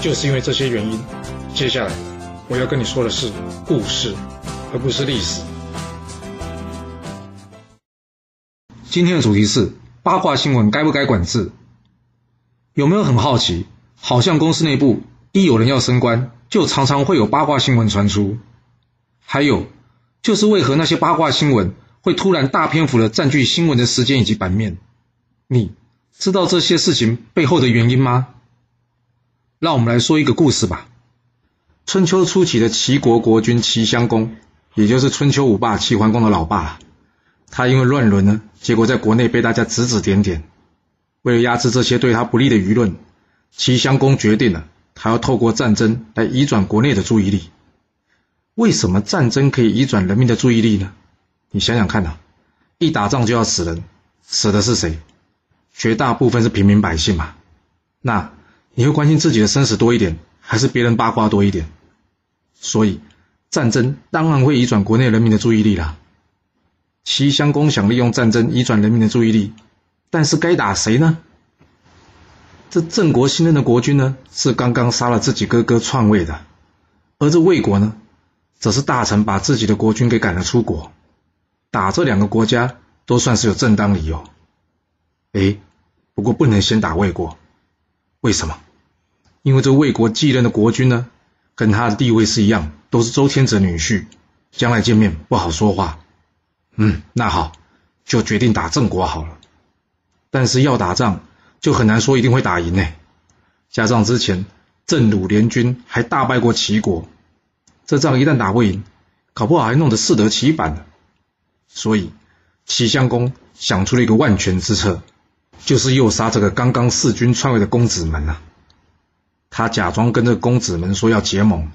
就是因为这些原因，接下来我要跟你说的是故事，而不是历史。今天的主题是八卦新闻该不该管制？有没有很好奇？好像公司内部一有人要升官，就常常会有八卦新闻传出。还有就是为何那些八卦新闻会突然大篇幅的占据新闻的时间以及版面？你知道这些事情背后的原因吗？让我们来说一个故事吧。春秋初期的齐国国君齐襄公，也就是春秋五霸齐桓公的老爸，他因为乱伦呢，结果在国内被大家指指点点。为了压制这些对他不利的舆论，齐襄公决定了，他要透过战争来移转国内的注意力。为什么战争可以移转人民的注意力呢？你想想看呐，一打仗就要死人，死的是谁？绝大部分是平民百姓嘛。那。你会关心自己的生死多一点，还是别人八卦多一点？所以战争当然会移转国内人民的注意力啦。齐襄公想利用战争移转人民的注意力，但是该打谁呢？这郑国新任的国君呢，是刚刚杀了自己哥哥篡位的，而这魏国呢，则是大臣把自己的国君给赶了出国，打这两个国家都算是有正当理由。哎，不过不能先打魏国，为什么？因为这魏国继任的国君呢，跟他的地位是一样，都是周天子女婿，将来见面不好说话。嗯，那好，就决定打郑国好了。但是要打仗，就很难说一定会打赢呢。加上之前郑鲁联军还大败过齐国，这仗一旦打不赢，搞不好还弄得适得其反呢。所以齐襄公想出了一个万全之策，就是诱杀这个刚刚弑君篡位的公子们啊。他假装跟这公子们说要结盟，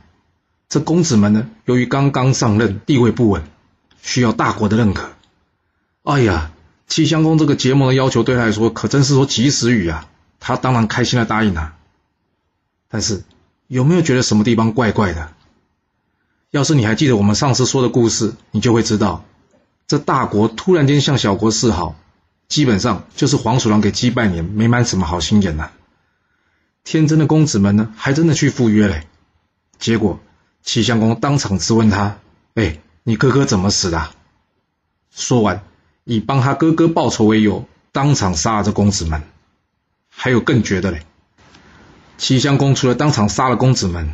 这公子们呢，由于刚刚上任，地位不稳，需要大国的认可。哎呀，齐襄公这个结盟的要求对他来说可真是说及时雨啊！他当然开心的答应了。但是有没有觉得什么地方怪怪的？要是你还记得我们上次说的故事，你就会知道，这大国突然间向小国示好，基本上就是黄鼠狼给鸡拜年，没满什么好心眼呐。天真的公子们呢，还真的去赴约嘞。结果齐襄公当场质问他：“哎，你哥哥怎么死的？”说完，以帮他哥哥报仇为由，当场杀了这公子们。还有更绝的嘞！齐襄公除了当场杀了公子们，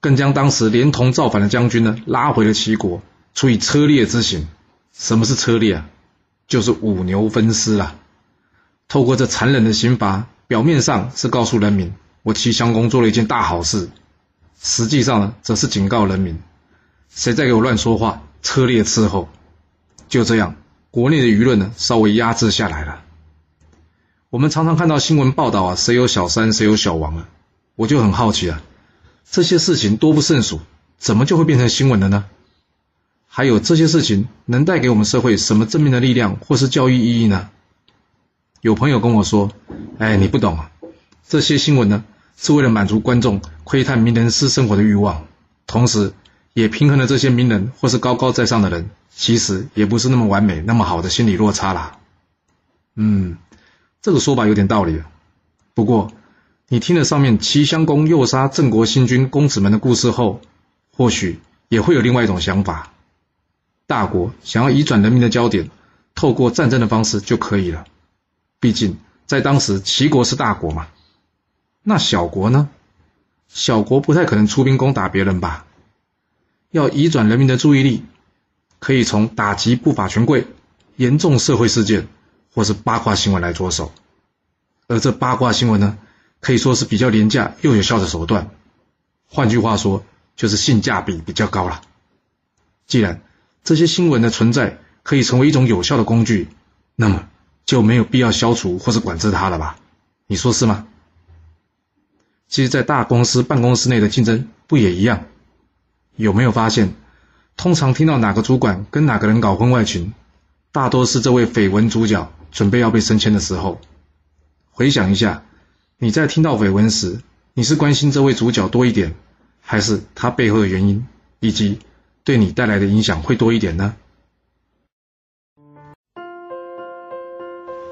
更将当时连同造反的将军呢拉回了齐国，处以车裂之刑。什么是车裂啊？就是五牛分尸啊！透过这残忍的刑罚，表面上是告诉人民。我齐襄公做了一件大好事，实际上呢，则是警告人民：谁再给我乱说话，车裂伺候。就这样，国内的舆论呢，稍微压制下来了。我们常常看到新闻报道啊，谁有小三，谁有小王啊，我就很好奇啊，这些事情多不胜数，怎么就会变成新闻了呢？还有这些事情能带给我们社会什么正面的力量或是教育意义呢？有朋友跟我说：“哎，你不懂啊，这些新闻呢。”是为了满足观众窥探名人私生活的欲望，同时也平衡了这些名人或是高高在上的人，其实也不是那么完美、那么好的心理落差啦。嗯，这个说法有点道理。不过，你听了上面齐襄公诱杀郑国新君公子们的故事后，或许也会有另外一种想法：大国想要移转人民的焦点，透过战争的方式就可以了。毕竟在当时，齐国是大国嘛。那小国呢？小国不太可能出兵攻打别人吧？要移转人民的注意力，可以从打击不法权贵、严重社会事件，或是八卦新闻来着手。而这八卦新闻呢，可以说是比较廉价又有效的手段。换句话说，就是性价比比较高了。既然这些新闻的存在可以成为一种有效的工具，那么就没有必要消除或是管制它了吧？你说是吗？其实，在大公司办公室内的竞争不也一样？有没有发现，通常听到哪个主管跟哪个人搞婚外情，大多是这位绯闻主角准备要被升迁的时候。回想一下，你在听到绯闻时，你是关心这位主角多一点，还是他背后的原因，以及对你带来的影响会多一点呢？